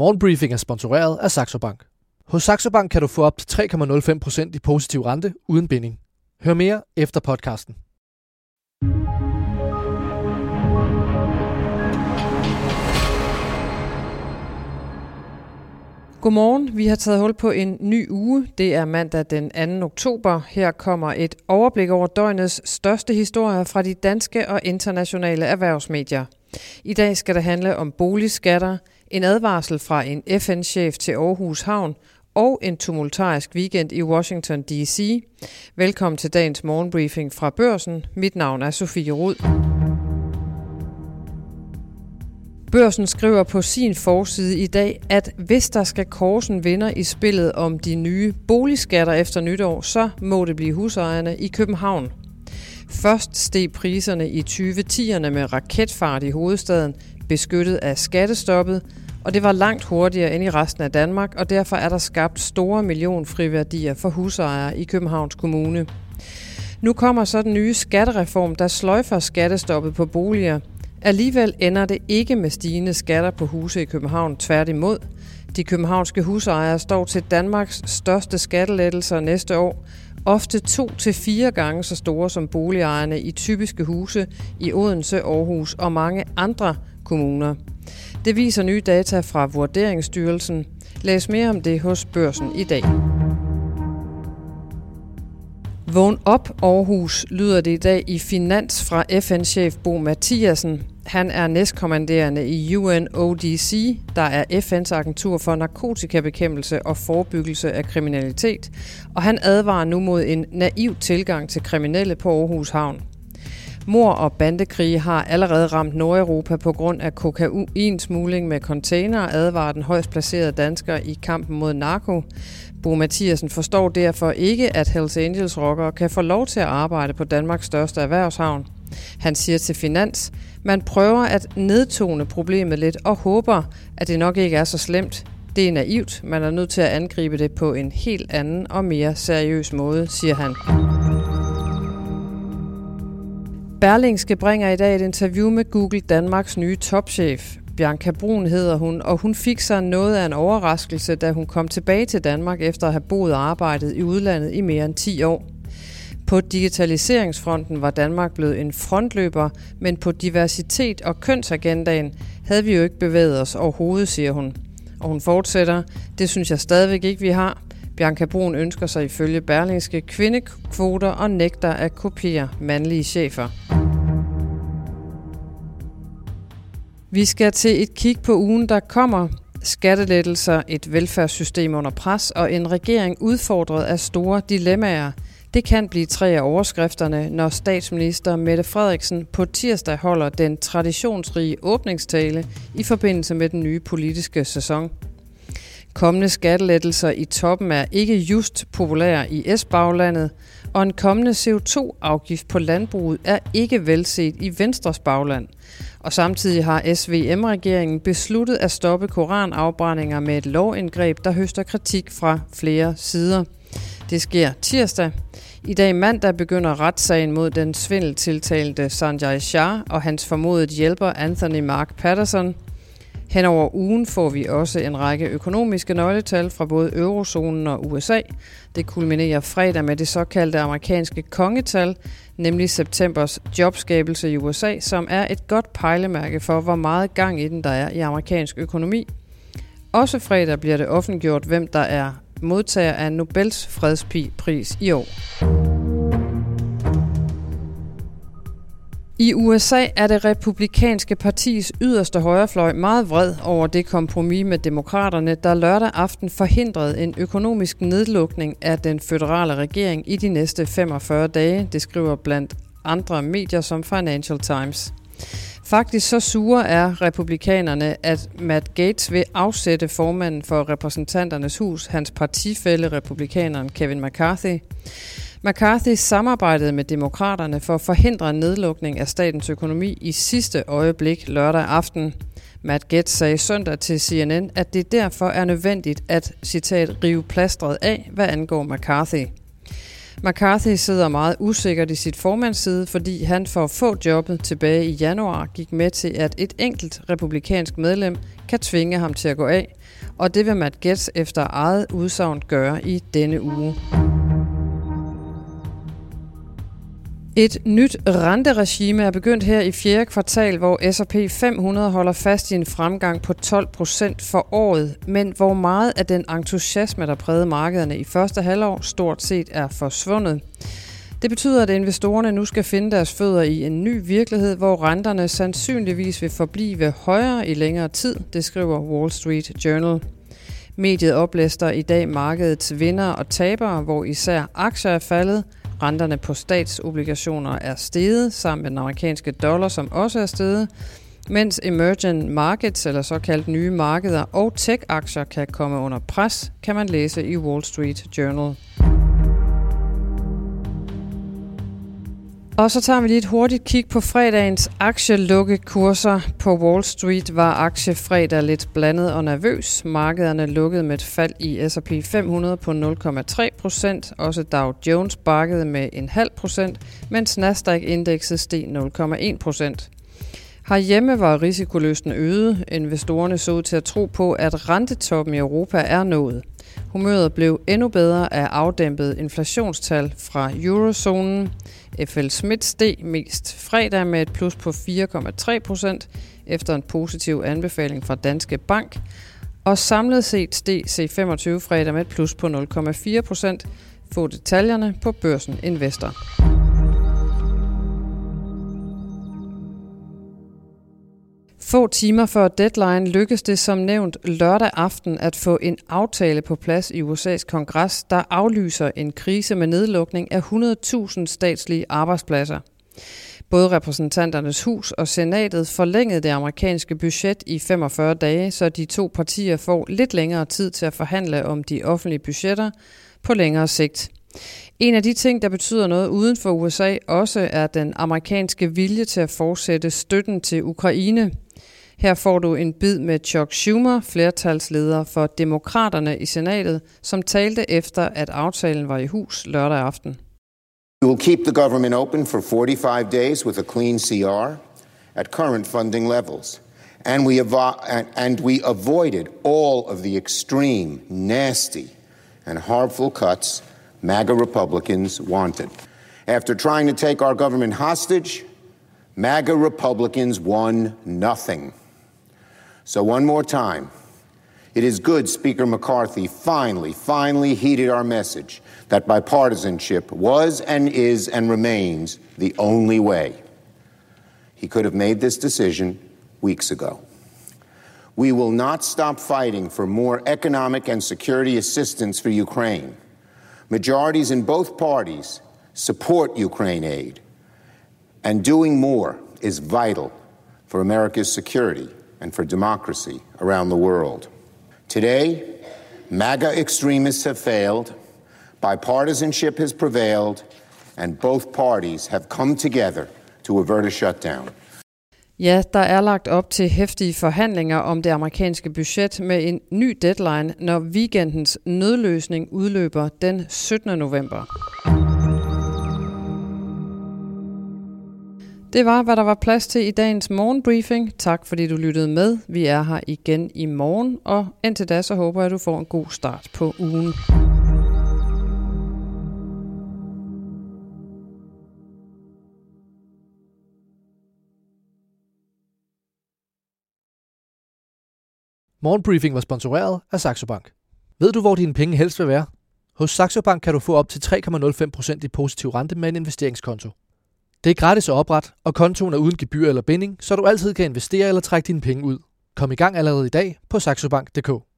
Morgenbriefing er sponsoreret af Saxo Bank. Hos Saxo Bank kan du få op til 3,05% i positiv rente uden binding. Hør mere efter podcasten. Godmorgen. Vi har taget hul på en ny uge. Det er mandag den 2. oktober. Her kommer et overblik over døgnets største historier fra de danske og internationale erhvervsmedier. I dag skal det handle om boligskatter, en advarsel fra en FN-chef til Aarhus Havn og en tumultarisk weekend i Washington D.C. Velkommen til dagens morgenbriefing fra Børsen. Mit navn er Sofie Rud. Børsen skriver på sin forside i dag, at hvis der skal korsen vinder i spillet om de nye boligskatter efter nytår, så må det blive husejerne i København. Først steg priserne i 2010'erne med raketfart i hovedstaden, beskyttet af skattestoppet, og det var langt hurtigere end i resten af Danmark, og derfor er der skabt store millionfriværdier for husejere i Københavns Kommune. Nu kommer så den nye skattereform, der sløjfer skattestoppet på boliger. Alligevel ender det ikke med stigende skatter på huse i København, tværtimod. De københavnske husejere står til Danmarks største skattelettelser næste år, ofte to til fire gange så store som boligejerne i typiske huse i Odense, Aarhus og mange andre kommuner. Det viser nye data fra Vurderingsstyrelsen. Læs mere om det hos Børsen i dag. Vågn op Aarhus, lyder det i dag i Finans fra FN-chef Bo Mathiasen. Han er næstkommanderende i UNODC, der er FN's agentur for narkotikabekæmpelse og forebyggelse af kriminalitet, og han advarer nu mod en naiv tilgang til kriminelle på Aarhus Havn. Mor og bandekrige har allerede ramt Nordeuropa på grund af kokainsmugling med container, advarer den højst placerede dansker i kampen mod narko. Bo Mathiasen forstår derfor ikke, at Hells Angels rockere kan få lov til at arbejde på Danmarks største erhvervshavn. Han siger til Finans, man prøver at nedtone problemet lidt og håber, at det nok ikke er så slemt. Det er naivt, man er nødt til at angribe det på en helt anden og mere seriøs måde, siger han. Berlingske bringer i dag et interview med Google Danmarks nye topchef. Bianca Brun hedder hun, og hun fik sig noget af en overraskelse, da hun kom tilbage til Danmark efter at have boet og arbejdet i udlandet i mere end 10 år. På digitaliseringsfronten var Danmark blevet en frontløber, men på diversitet og kønsagendaen havde vi jo ikke bevæget os overhovedet, siger hun. Og hun fortsætter, det synes jeg stadigvæk ikke, vi har. Bianca Brun ønsker sig ifølge Berlingske kvindekvoter og nægter at kopiere mandlige chefer. Vi skal til et kig på ugen, der kommer. Skattelettelser, et velfærdssystem under pres og en regering udfordret af store dilemmaer. Det kan blive tre af overskrifterne, når statsminister Mette Frederiksen på tirsdag holder den traditionsrige åbningstale i forbindelse med den nye politiske sæson. Kommende skattelettelser i toppen er ikke just populære i S-baglandet, og en kommende CO2-afgift på landbruget er ikke velset i Venstres bagland. Og samtidig har SVM-regeringen besluttet at stoppe koranafbrændinger med et lovindgreb, der høster kritik fra flere sider. Det sker tirsdag. I dag mandag begynder retssagen mod den svindeltiltalte Sanjay Shah og hans formodet hjælper Anthony Mark Patterson. Hen over ugen får vi også en række økonomiske nøgletal fra både eurozonen og USA. Det kulminerer fredag med det såkaldte amerikanske kongetal, nemlig septembers jobskabelse i USA, som er et godt pejlemærke for, hvor meget gang i den der er i amerikansk økonomi. Også fredag bliver det offentgjort, hvem der er modtager af Nobels fredspris i år. I USA er det republikanske partis yderste højrefløj meget vred over det kompromis med demokraterne, der lørdag aften forhindrede en økonomisk nedlukning af den føderale regering i de næste 45 dage, det skriver blandt andre medier som Financial Times. Faktisk så sure er republikanerne, at Matt Gates vil afsætte formanden for repræsentanternes hus, hans partifælle republikaneren Kevin McCarthy. McCarthy samarbejdede med demokraterne for at forhindre nedlukning af statens økonomi i sidste øjeblik lørdag aften. Matt Gaetz sagde søndag til CNN, at det derfor er nødvendigt at, citat, rive plastret af, hvad angår McCarthy. McCarthy sidder meget usikkert i sit formandsside, fordi han for at få jobbet tilbage i januar gik med til, at et enkelt republikansk medlem kan tvinge ham til at gå af, og det vil Matt Gaetz efter eget udsagn gøre i denne uge. Et nyt renteregime er begyndt her i fjerde kvartal, hvor S&P 500 holder fast i en fremgang på 12 procent for året, men hvor meget af den entusiasme, der prægede markederne i første halvår, stort set er forsvundet. Det betyder, at investorerne nu skal finde deres fødder i en ny virkelighed, hvor renterne sandsynligvis vil forblive højere i længere tid, det skriver Wall Street Journal. Mediet oplæster i dag markedets vinder og tabere, hvor især aktier er faldet – Renterne på statsobligationer er steget, sammen med den amerikanske dollar, som også er steget, mens emerging markets, eller såkaldt nye markeder, og tech-aktier kan komme under pres, kan man læse i Wall Street Journal. Og så tager vi lige et hurtigt kig på fredagens aktielukkekurser. På Wall Street var aktiefredag lidt blandet og nervøs. Markederne lukkede med et fald i S&P 500 på 0,3 procent. Også Dow Jones bakkede med en halv procent, mens Nasdaq-indekset steg 0,1 procent. Herhjemme var risikoløsten øget. Investorerne så ud til at tro på, at rentetoppen i Europa er nået. Humøret blev endnu bedre af afdæmpet inflationstal fra eurozonen. FL Smith steg mest fredag med et plus på 4,3 procent efter en positiv anbefaling fra Danske Bank. Og samlet set steg C25 fredag med et plus på 0,4 procent. Få detaljerne på børsen Investor. Få timer før deadline lykkedes det som nævnt lørdag aften at få en aftale på plads i USA's kongres, der aflyser en krise med nedlukning af 100.000 statslige arbejdspladser. Både repræsentanternes hus og senatet forlængede det amerikanske budget i 45 dage, så de to partier får lidt længere tid til at forhandle om de offentlige budgetter på længere sigt. En af de ting, der betyder noget uden for USA, også er den amerikanske vilje til at fortsætte støtten til Ukraine. Her får du en bid med Chuck Schumer, flertalsleder for Demokraterne i senatet, som talte efter, at aftalen var i hus lørdag aften. We will keep the government open for 45 days with a clean CR at current funding levels. And we, and we avoided all of the extreme, nasty, and harmful cuts MAGA Republicans wanted. After trying to take our government hostage, MAGA Republicans won nothing. So, one more time. It is good Speaker McCarthy finally, finally heeded our message that bipartisanship was and is and remains the only way. He could have made this decision weeks ago. We will not stop fighting for more economic and security assistance for Ukraine. Majorities in both parties support Ukraine aid, and doing more is vital for America's security and for democracy around the world. Today, MAGA extremists have failed, bipartisanship has prevailed, and both parties have come together to avert a shutdown. Ja, der er lagt op til hæftige forhandlinger om det amerikanske budget med en ny deadline, når weekendens nødløsning udløber den 17. november. Det var, hvad der var plads til i dagens morgenbriefing. Tak fordi du lyttede med. Vi er her igen i morgen, og indtil da så håber jeg, at du får en god start på ugen. Morgenbriefing var sponsoreret af Saxo Bank. Ved du, hvor dine penge helst vil være? Hos Saxo Bank kan du få op til 3,05% i positiv rente med en investeringskonto. Det er gratis at oprette, og kontoen er uden gebyr eller binding, så du altid kan investere eller trække dine penge ud. Kom i gang allerede i dag på saxobank.dk.